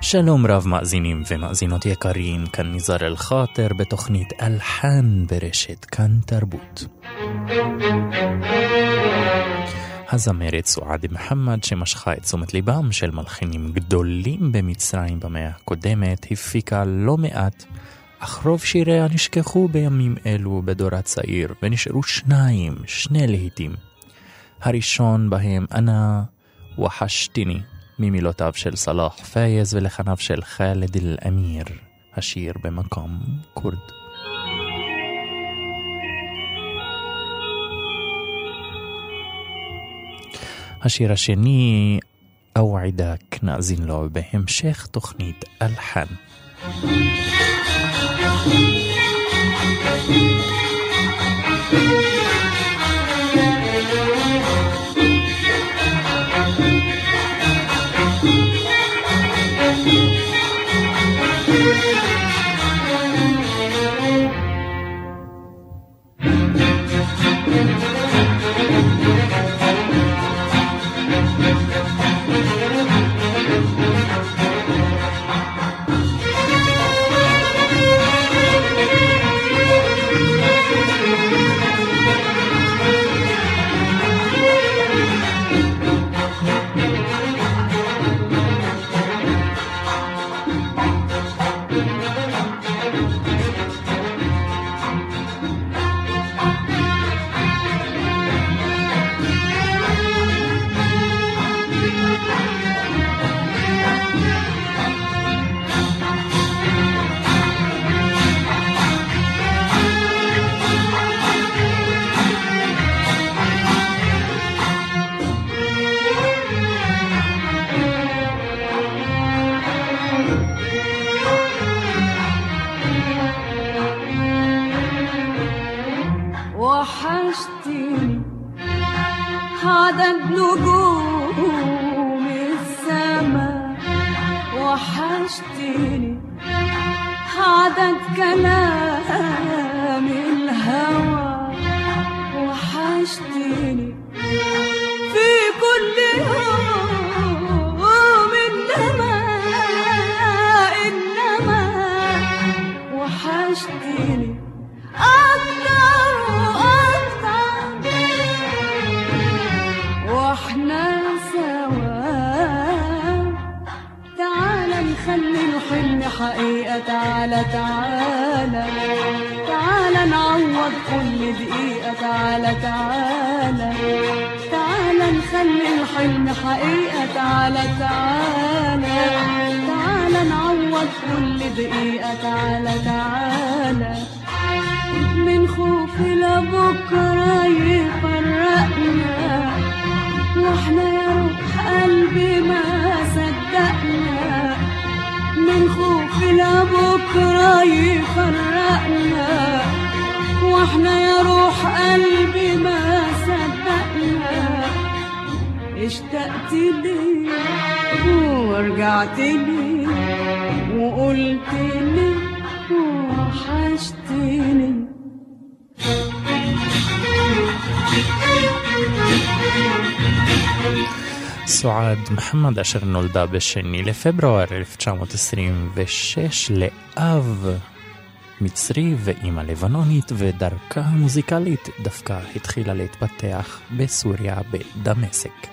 שלום רב מאזינים ומאזינות יקרים, כאן ניזר אל-חאטר בתוכנית אלחן ברשת כאן תרבות. הזמרת סועד מוחמד שמשכה את תשומת ליבם של מלחינים גדולים במצרים במאה הקודמת, הפיקה לא מעט, אך רוב שיריה נשכחו בימים אלו בדור הצעיר, ונשארו שניים, שני להיטים. הראשון בהם אנא וחשתיני, ממילותיו של סלאח פייז ולחניו של חאלד אל-אמיר, השיר במקום כורד. השיר השני, אוועדק, נאזין לו בהמשך תוכנית אלחן. thank סועד מחמד אשר נולדה בשני לפברואר 1926 לאב מצרי ואימא לבנונית ודרכה המוזיקלית דווקא התחילה להתפתח בסוריה בדמשק.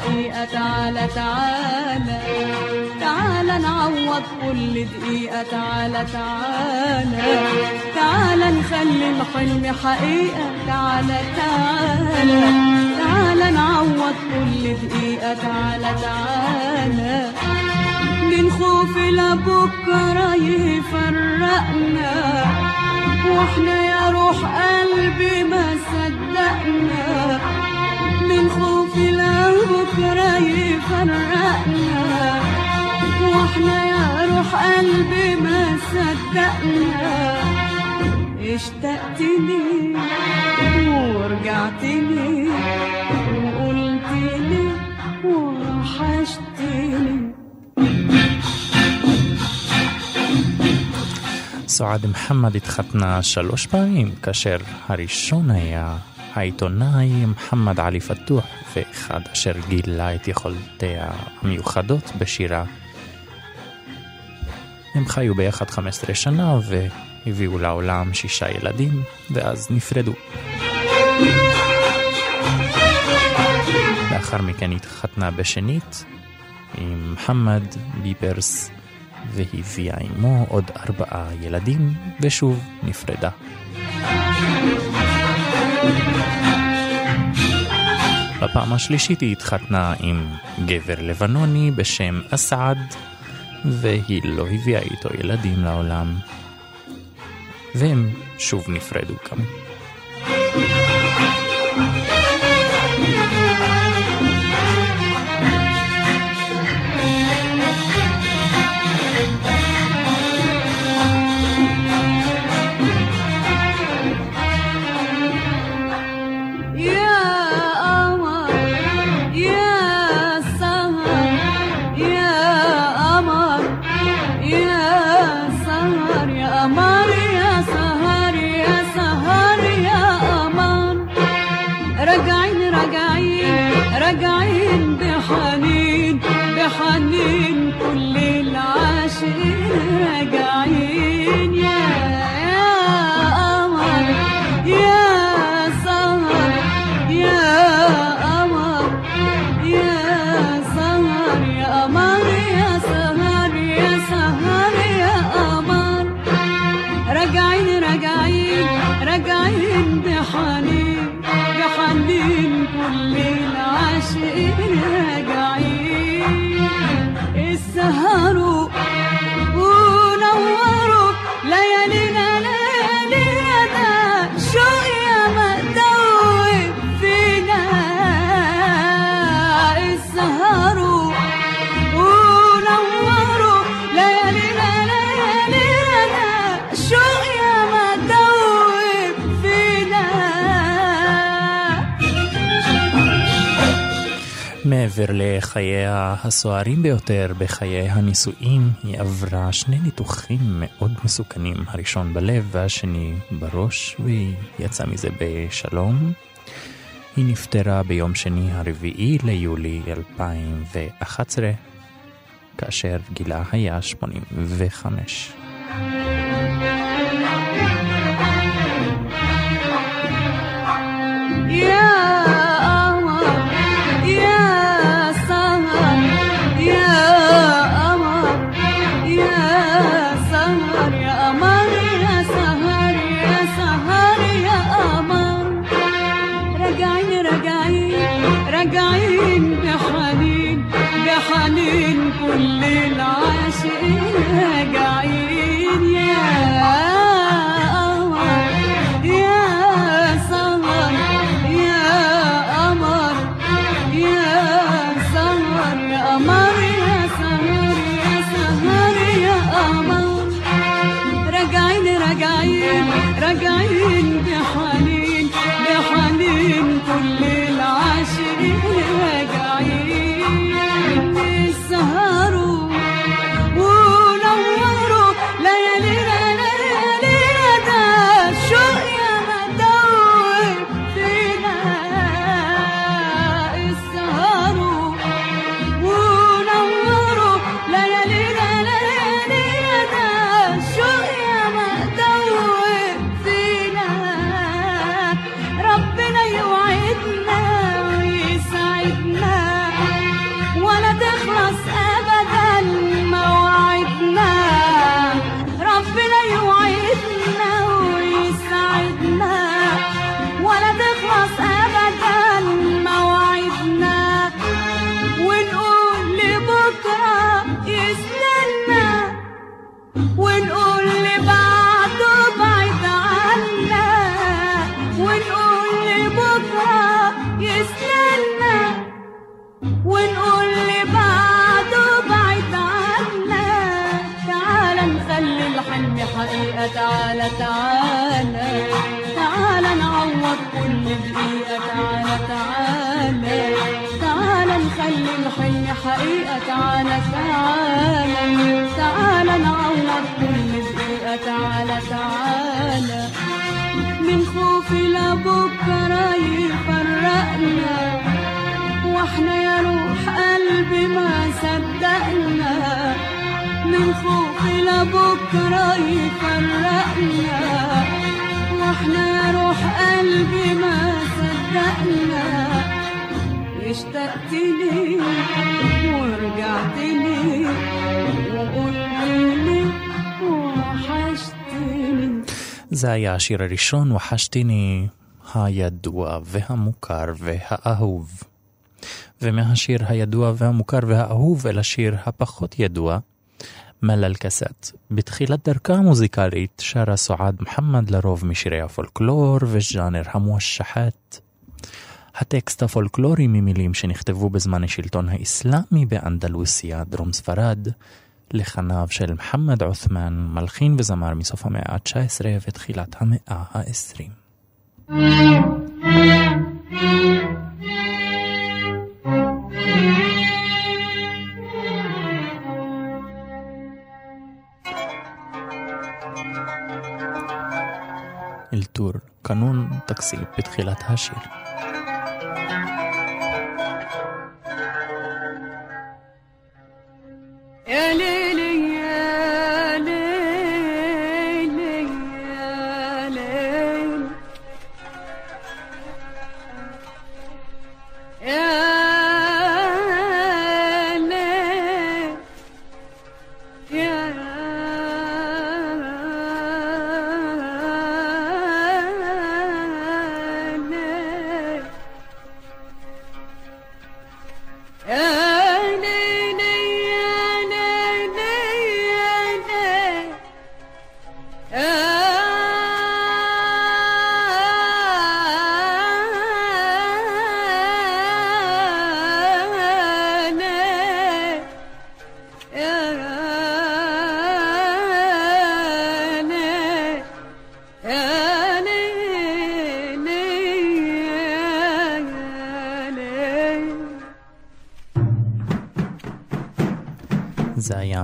حقيقة تعالى تعالى تعالى نعوض كل دقيقة تعالى تعالى تعالى نخلي الحلم حقيقة تعالى تعالى تعالى نعوض كل دقيقة تعالى تعالى من خوف لبكرة يفرقنا. وإحنا يا روح قلبي ما صدقنا. من خوف لبكرة يفرقنا واحنا يا روح قلبي ما صدقنا اشتقتني ورجعتني وقلتلي وحشتني סועד מוחמד התחתנה שלוש פעמים, כאשר הראשון היה העיתונאי מוחמד עלי פתוח, ואחד אשר גילה את יכולותיה המיוחדות בשירה. הם חיו ביחד 15 שנה והביאו לעולם שישה ילדים, ואז נפרדו. לאחר מכן התחתנה בשנית עם מוחמד ביברס והביאה עמו עוד ארבעה ילדים, ושוב נפרדה. בפעם השלישית היא התחתנה עם גבר לבנוני בשם אסעד, והיא לא הביאה איתו ילדים לעולם. והם שוב נפרדו גם. מעבר לחייה הסוערים ביותר בחיי הנישואים, היא עברה שני ניתוחים מאוד מסוכנים, הראשון בלב והשני בראש, והיא יצאה מזה בשלום. היא נפטרה ביום שני הרביעי ליולי 2011, כאשר גילה היה 85. लता لبكرة يفرقنا واحنا يا روح قلبي ما صدقنا اشتقت لي ورجعت لي وقلت لي وحشتني זה היה השיר הראשון, וחשתיני הידוע והמוכר והאהוב. ומהשיר הידוע והמוכר והאהוב אל השיר הפחות ידוע, מלל קסט. בתחילת דרכה המוזיקלית שרה סועד מוחמד לרוב משירי הפולקלור וז'אנר המואשחת. הטקסט הפולקלורי ממילים שנכתבו בזמן השלטון האסלאמי באנדלוסיה, דרום ספרד, לחניו של מוחמד עות'מן, מלחין וזמר מסוף המאה ה-19 ותחילת המאה ה-20. אלתור, קנון תקסיב בתחילת השיר. يا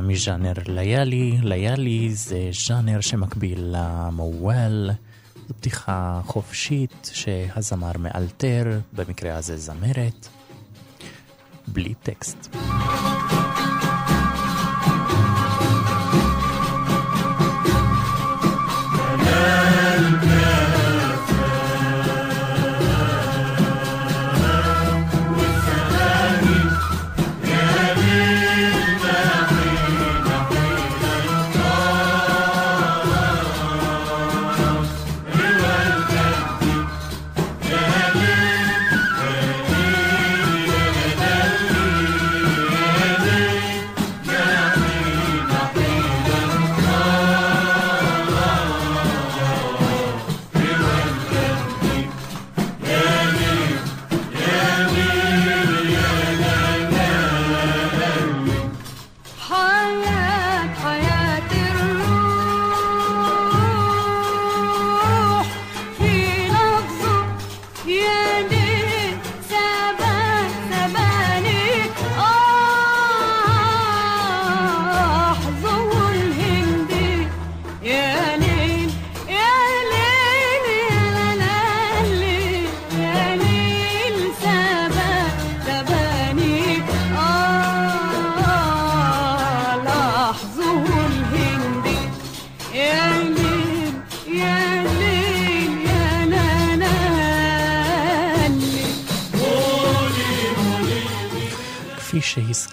מז'אנר ליאלי, ליאלי זה ז'אנר שמקביל למוואל, זו פתיחה חופשית שהזמר מאלתר, במקרה הזה זמרת, בלי טקסט.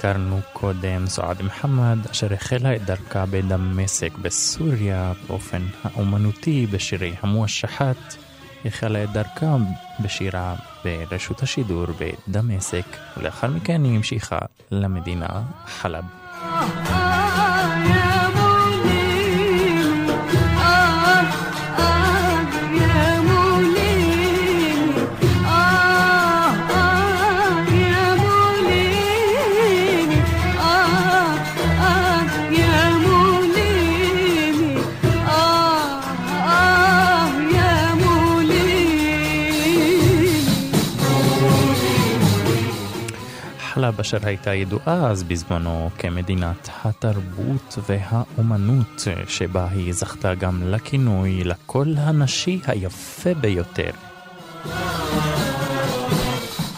שהזכרנו קודם, סועד מוחמד, אשר החלה את דרכה בדמשק בסוריה באופן האומנותי בשירי המואשחת, החלה את דרכה בשירה ברשות השידור בדמשק, ולאחר מכן היא המשיכה למדינה חלב. חלב אשר הייתה ידועה אז בזמנו כמדינת התרבות והאומנות, שבה היא זכתה גם לכינוי לקול הנשי היפה ביותר.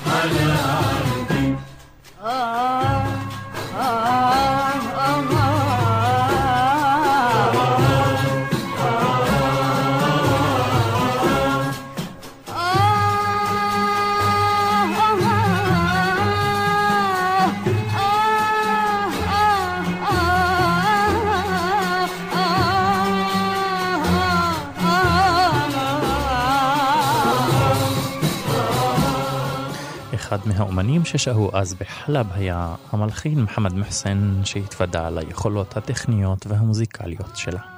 אחד מהאומנים ששהו אז בחלב היה המלחין מחמד מחסן שהתוודה ליכולות הטכניות והמוזיקליות שלה.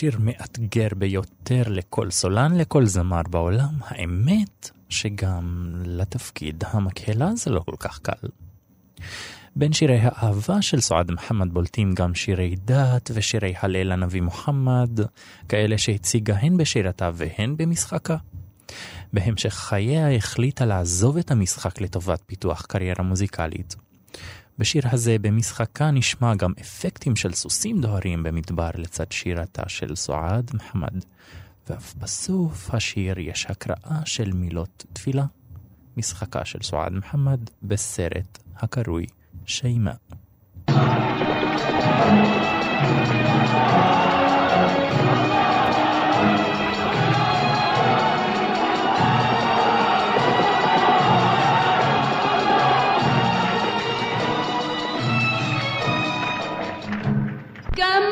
שיר מאתגר ביותר לכל סולן, לכל זמר בעולם. האמת שגם לתפקיד המקהלה זה לא כל כך קל. בין שירי האהבה של סועד מוחמד בולטים גם שירי דת ושירי הלל הנביא מוחמד, כאלה שהציגה הן בשירתה והן במשחקה. בהמשך חייה החליטה לעזוב את המשחק לטובת פיתוח קריירה מוזיקלית. בשיר הזה במשחקה נשמע גם אפקטים של סוסים דוהרים במדבר לצד שירתה של סועד מחמד, ואף בסוף השיר יש הקראה של מילות תפילה. משחקה של סועד מחמד בסרט הקרוי שיימה. كم Welcome.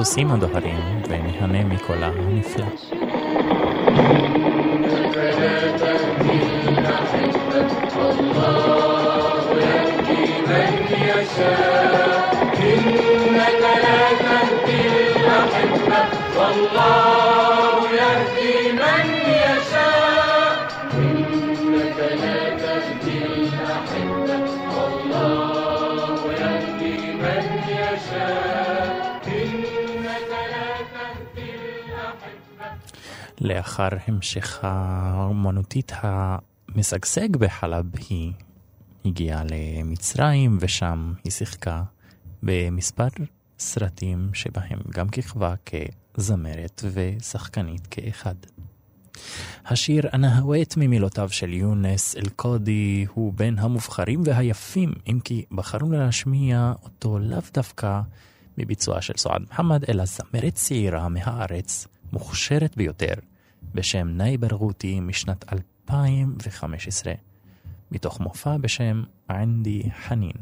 מהסוסים הדוהרים ונהנה מקולה הנפלא. לאחר המשך האומנותית המשגשג בחלב, היא הגיעה למצרים, ושם היא שיחקה במספר סרטים שבהם גם כיכבה כזמרת ושחקנית כאחד. השיר "אנה הווית" ממילותיו של יונס אל-קודי הוא בין המובחרים והיפים, אם כי בחרנו להשמיע אותו לאו דווקא מביצועה של סועד מוחמד, אלא זמרת צעירה מהארץ, מוכשרת ביותר, בשם נאי ברגותי משנת 2015, מתוך מופע בשם ענדי חנין.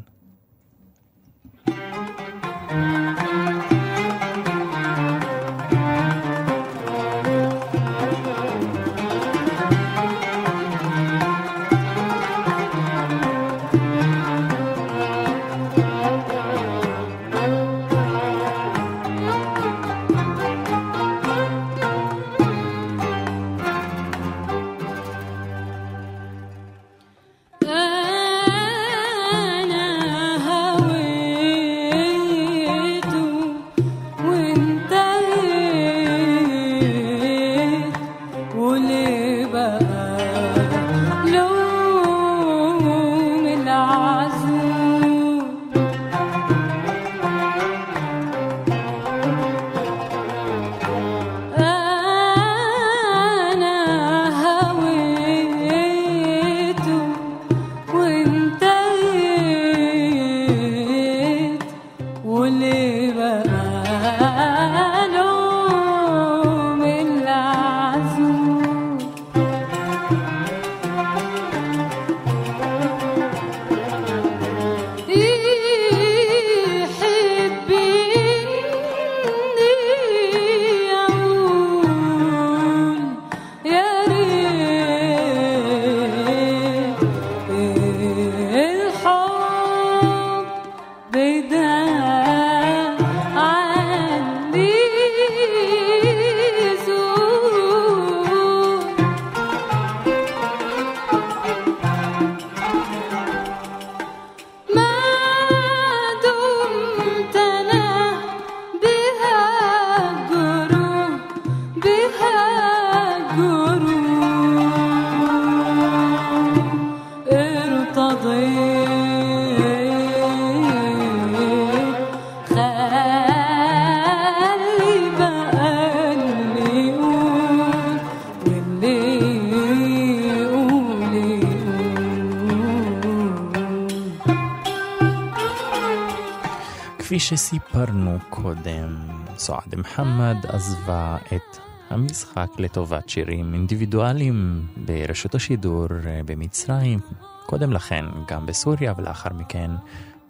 שסיפרנו קודם, סועד מוחמד עזבה את המשחק לטובת שירים אינדיבידואליים ברשות השידור אה, במצרים, קודם לכן גם בסוריה ולאחר מכן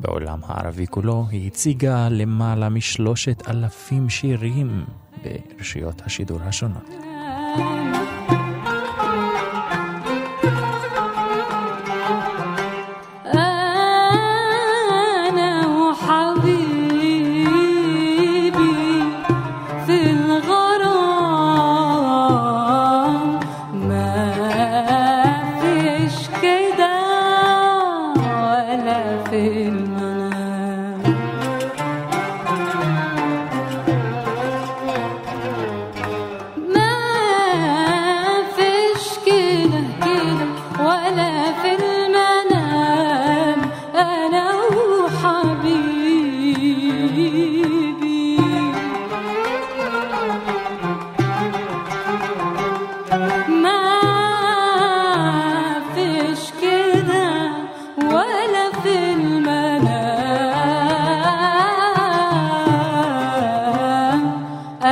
בעולם הערבי כולו, היא הציגה למעלה משלושת אלפים שירים ברשויות השידור השונות.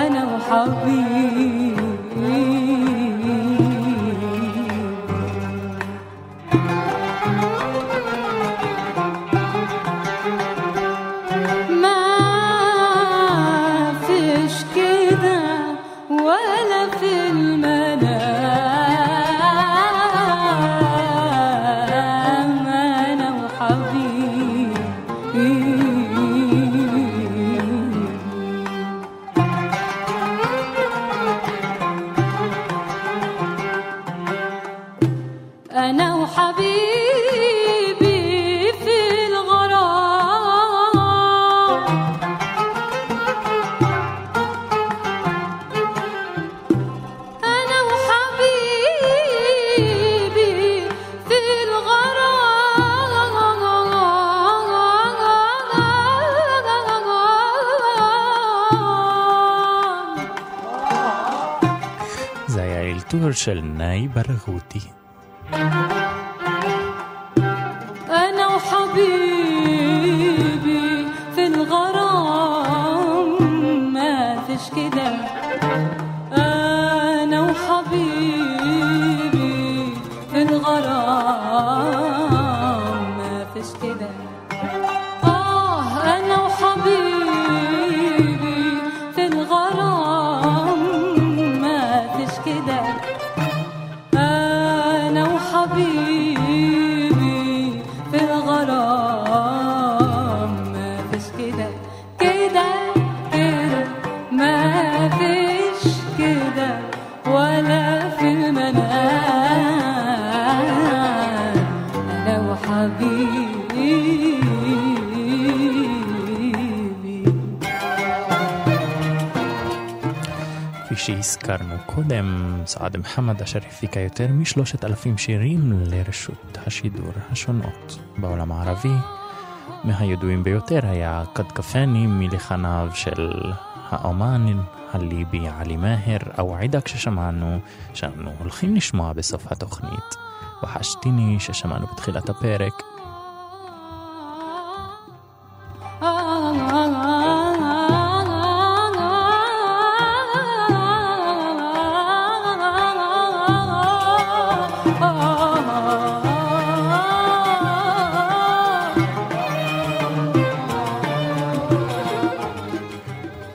أنا وحبيبي नई भर होती है। שהזכרנו קודם, סעד מוחמד אשר הפיקה יותר משלושת אלפים שירים לרשות השידור השונות בעולם הערבי. מהידועים ביותר היה כד כפני מלחניו של האומן הליבי עלי מאהר, אוועידה כששמענו, שאנו הולכים לשמוע בסוף התוכנית, וחשתיני ששמענו בתחילת הפרק,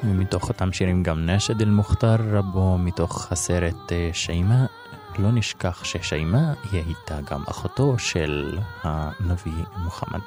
ומתוך אותם שירים גם נשד אל-מוכתר, רבו מתוך הסרט אה, שיימה. לא נשכח ששיימה היא הייתה גם אחותו של הנביא מוחמד.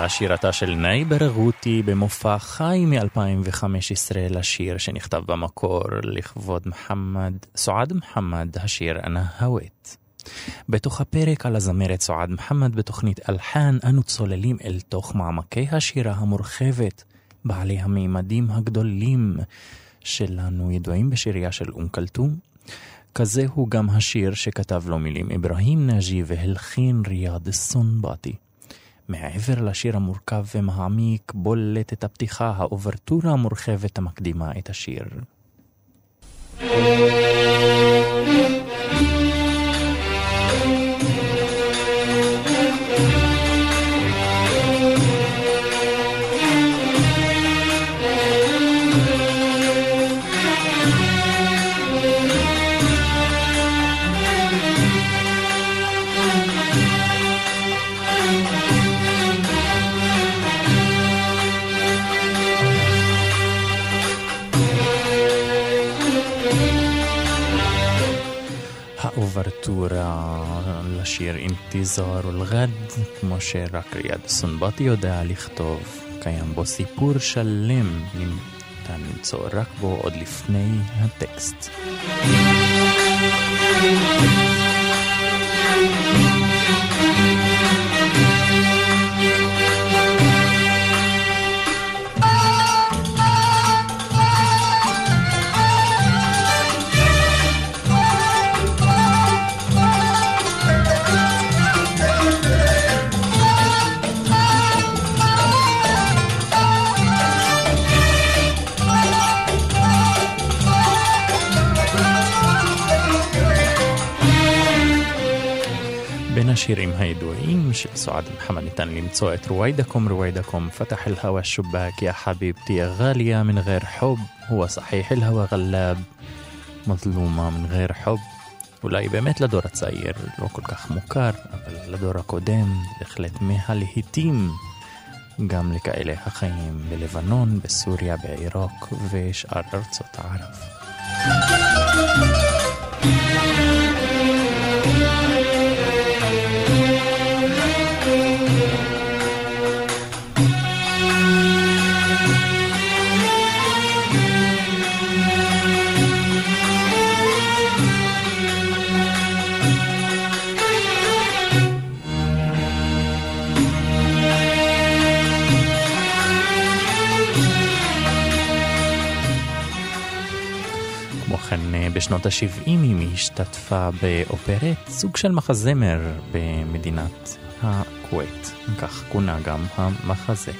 הייתה שירתה של נאי ברגותי במופע חי מ-2015 לשיר שנכתב במקור לכבוד מוחמד, סועד מוחמד, השיר אנה הווית. בתוך הפרק על הזמרת סועד מוחמד בתוכנית אלחן אנו צוללים אל תוך מעמקי השירה המורחבת, בעלי המימדים הגדולים שלנו ידועים בשירייה של אום כלתום. כזה הוא גם השיר שכתב לו מילים אברהים נאג'י והלחין ריאד סונבאטי. מעבר לשיר המורכב ומעמיק בולטת הפתיחה, האוברטורה המורחבת המקדימה את השיר. האוברטורה לשיר אינתיזר ולגד, כמו שרק ריאד סונבטי יודע לכתוב, קיים בו סיפור שלם, ניתן למצוא רק בו עוד לפני הטקסט. בין השירים הידועים של סועד محمد ניתן למצוא את رويدكم رويدكم فتح الهوى الشباك يا حبيبتي يا غالية من غير حب هو صحيح الهوى غلاب مظلومة من غير حب אולי באמת לדור הצעיר לא כל כך מוכר, אבל לדור הקודם בהחלט מהלהיטים גם לכאלה החיים בלבנון, בסוריה, בעיראק ושאר ארצות הערב. כמו בשנות ה-70 היא השתתפה באופרת, סוג של מחזמר במדינת הכווית, כך כונה גם המחזה.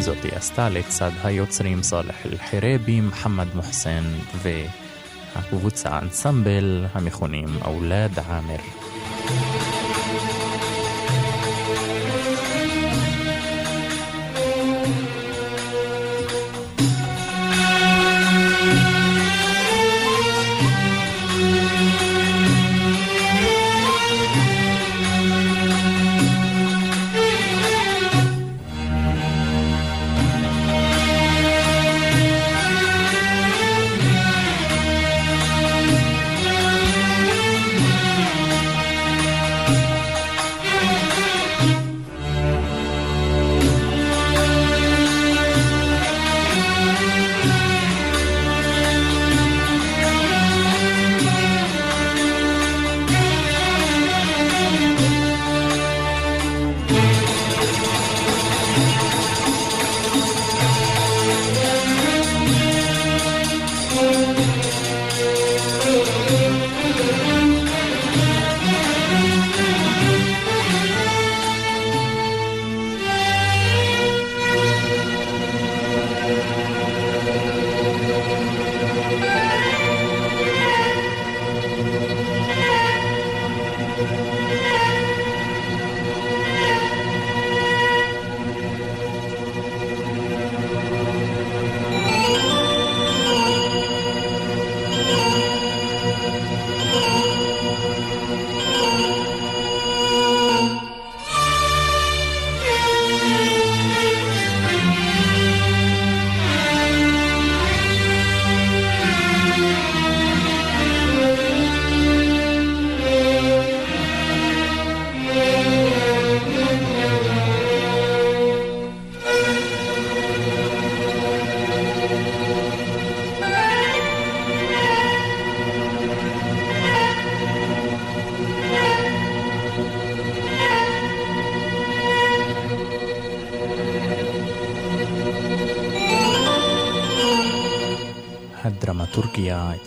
זאת היא עשתה לצד היוצרים סאלח אל-חירבי, מוחמד מוחסן והקבוצה אנסמבל המכונים אולד עאמר.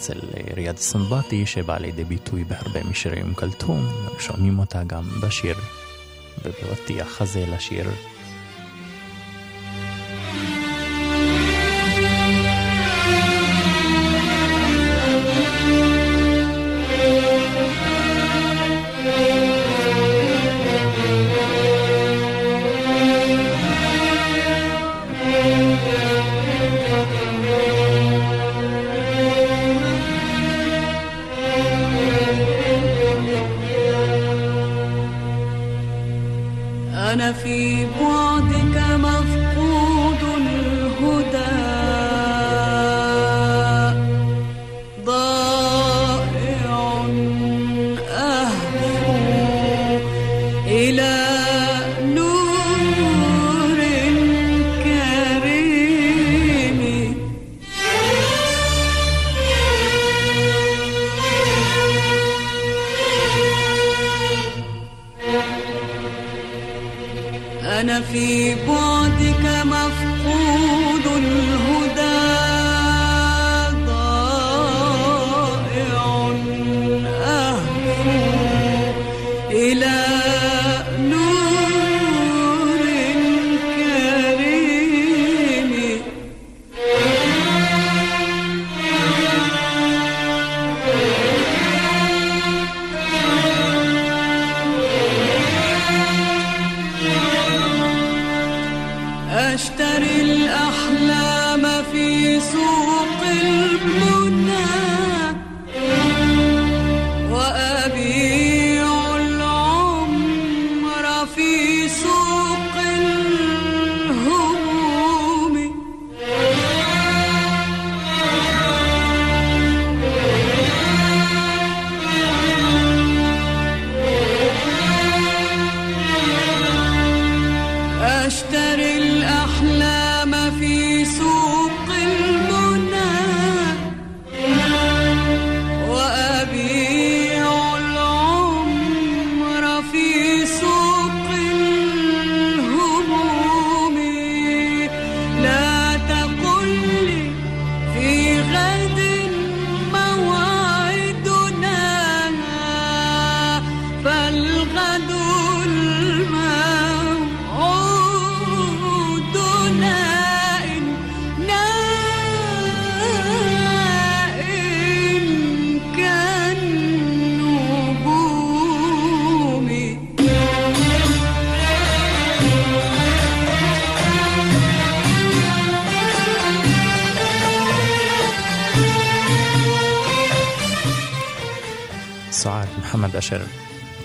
אצל ריאד סנבטי שבא לידי ביטוי בהרבה משירי אום כלתום, שומעים אותה גם בשיר ובפתיח הזה לשיר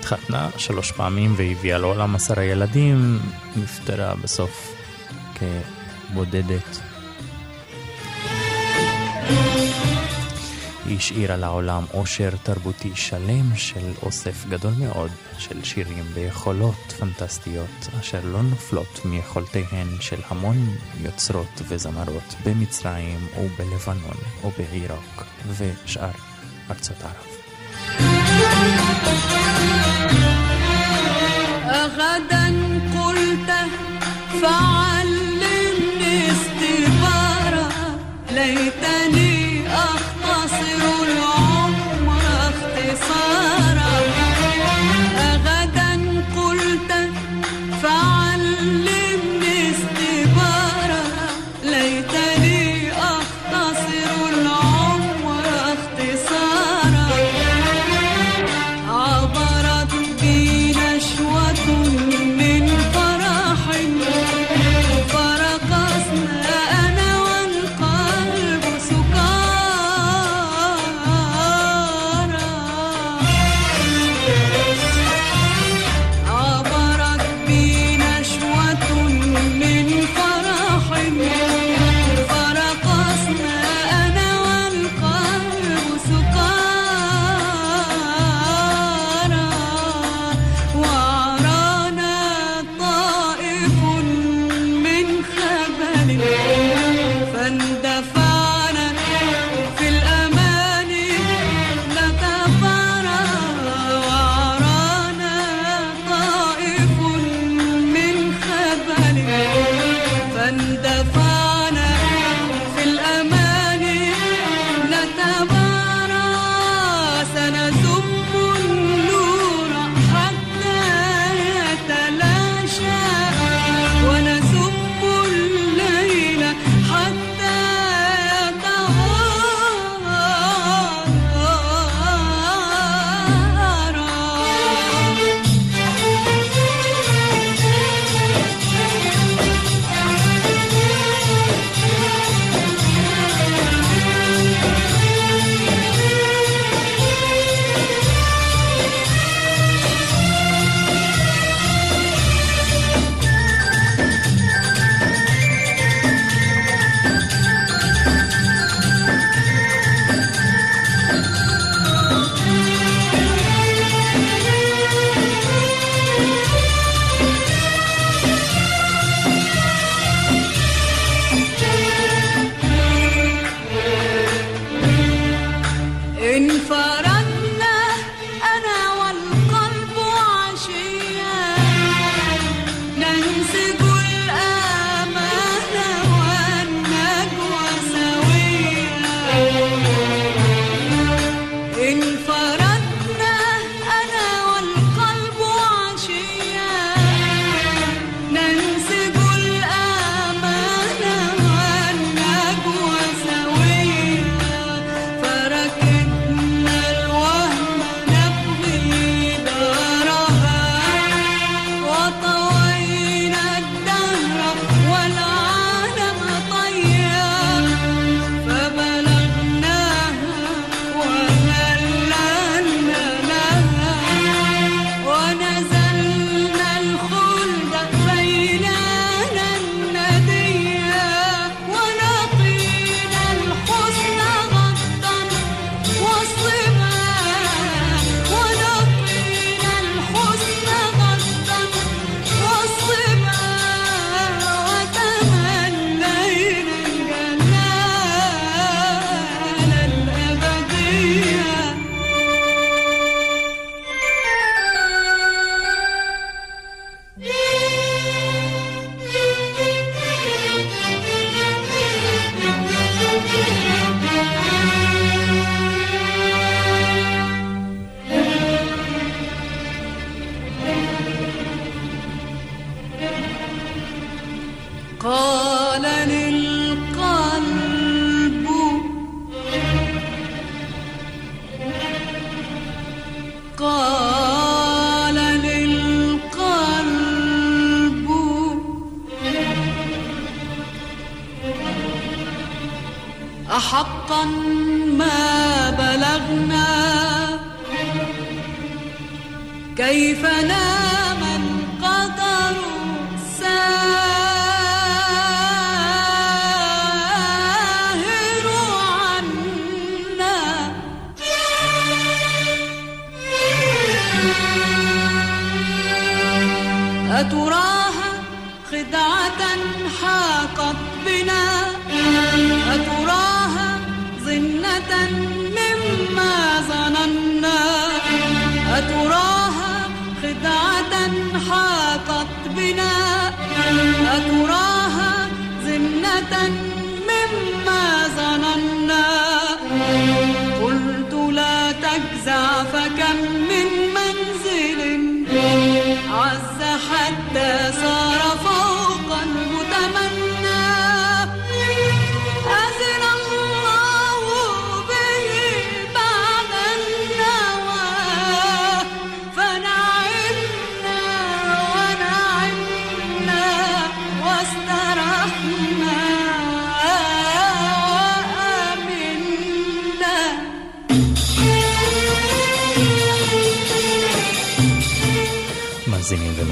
התחתנה שלוש פעמים והביאה לעולם עשרה ילדים, נפטרה בסוף כבודדת. היא השאירה לעולם עושר תרבותי שלם של אוסף גדול מאוד של שירים ויכולות פנטסטיות אשר לא נופלות מיכולותיהן של המון יוצרות וזמרות במצרים ובלבנון ובעיראק ושאר ארצות ערב. أغدا قلت فعلمني استبارة ليتني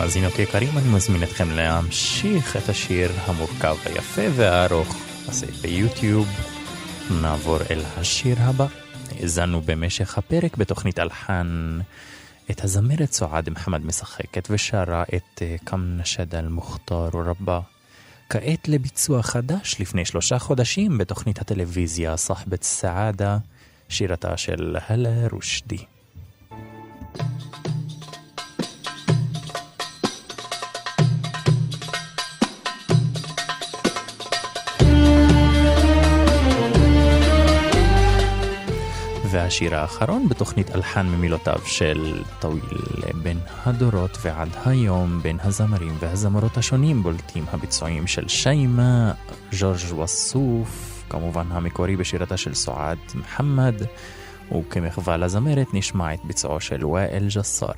ומאזינות יקרים, אני מזמין אתכם להמשיך את השיר המורכב היפה והארוך הזה ביוטיוב. נעבור אל השיר הבא. האזנו במשך הפרק בתוכנית אלחן את הזמרת סועד מוחמד משחקת ושרה את אה, קם נשד אל מוכתר רבה. כעת לביצוע חדש לפני שלושה חודשים בתוכנית הטלוויזיה סחבת סעדה, שירתה של הלה רושדי. והשיר האחרון בתוכנית אלחן ממילותיו של טוויל בין הדורות ועד היום בין הזמרים והזמרות השונים בולטים הביצועים של שיימה, ג'ורג' וסוף, כמובן המקורי בשירתה של סועד מוחמד, וכמחווה לזמרת נשמע את ביצועו של ואאל ג'סאר.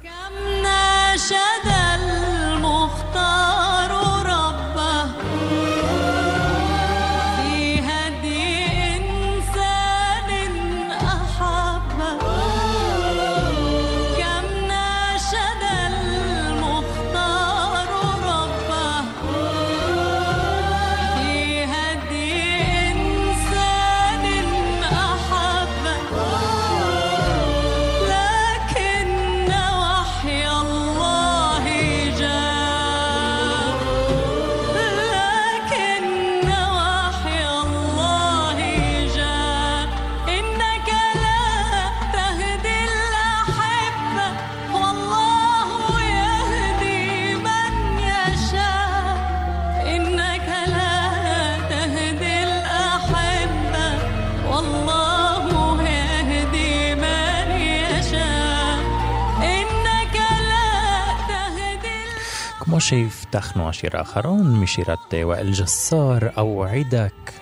פתחנו השיר האחרון משירת אה, ואאל ג'סאר, או עידק,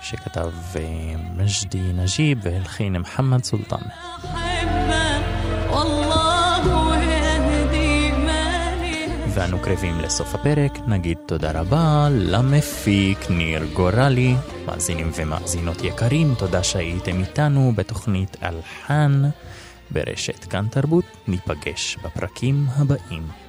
שכתב אה, מג'די נג'יב והלחין מוחמד סולטן. ואנו קרבים לסוף הפרק, נגיד תודה רבה למפיק ניר גורלי. מאזינים ומאזינות יקרים, תודה שהייתם איתנו בתוכנית אלחן ברשת כאן תרבות. ניפגש בפרקים הבאים.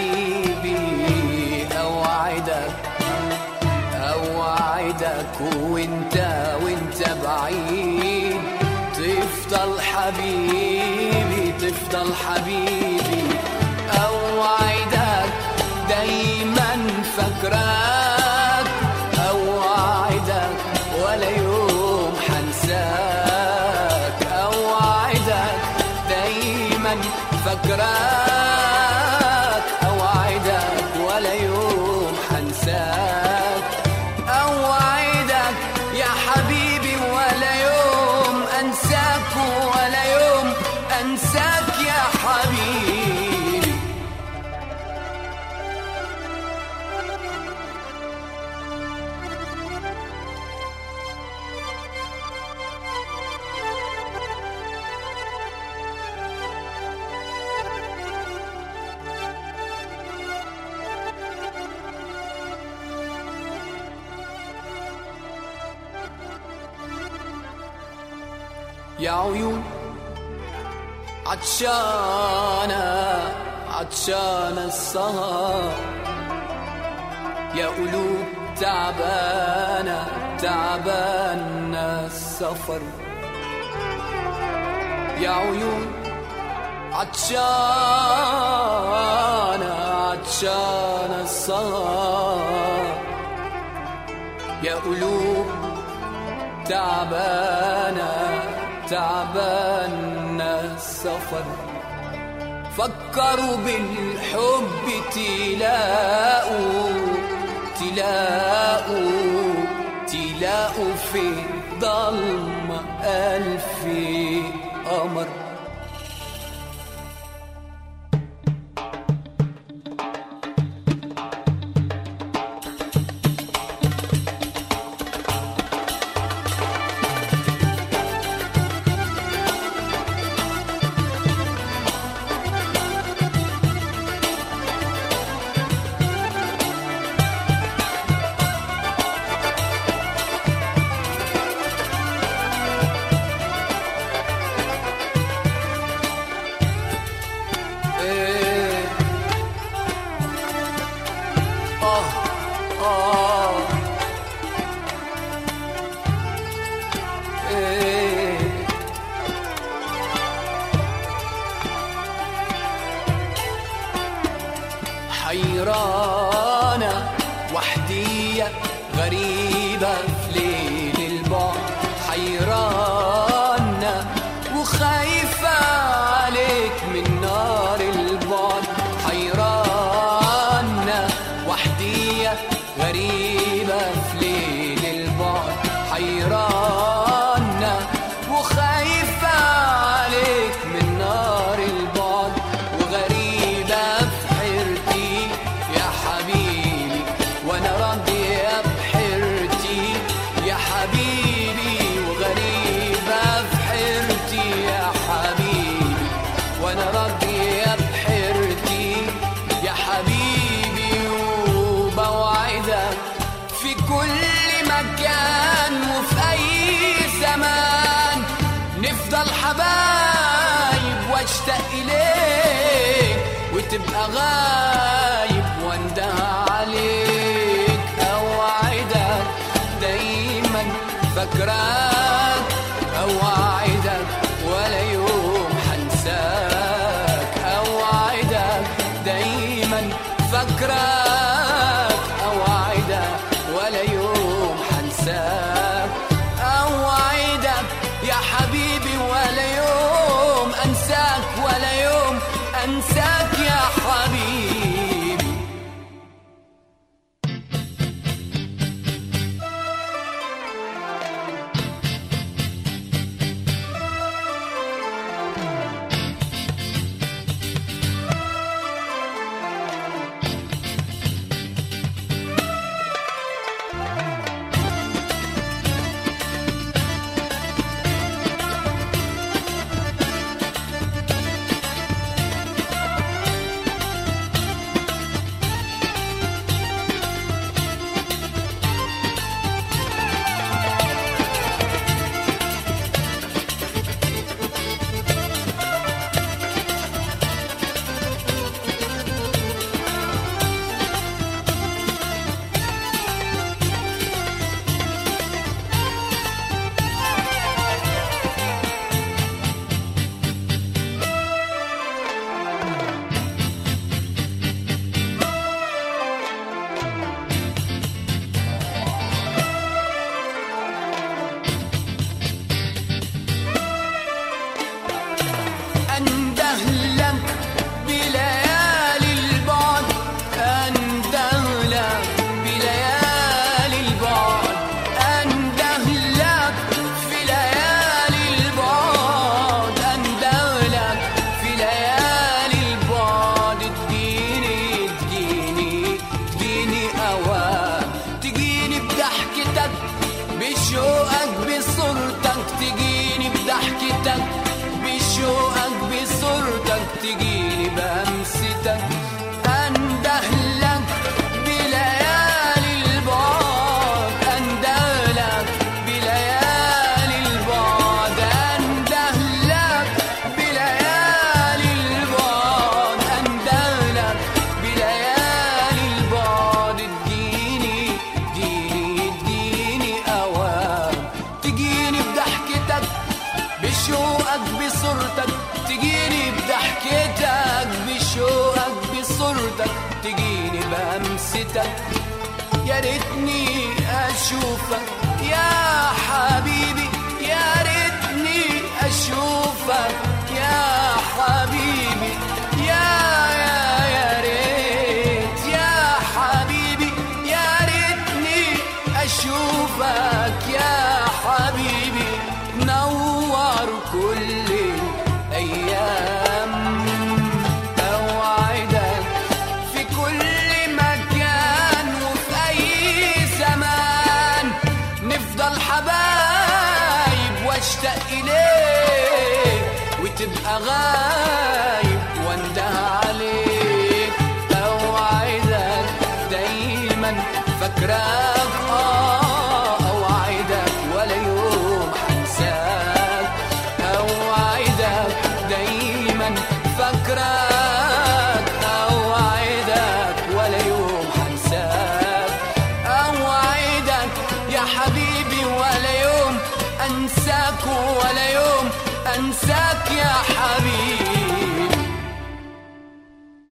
حبيبي أوعدك أوعدك وإنت وإنت بعيد. تفضل حبيبي تفضل حبيبي أوعدك دايما فاكرك عطشانة عطشانة السهر. يا قلوب تعبانة تعبانة السفر. يا عيون عطشانة عطشانة السهر. يا قلوب تعبانة تعبانة السفر. فكروا بالحب تلاقوا تلاقوا تلاقوا في الضلمة ألف قمر sagrada.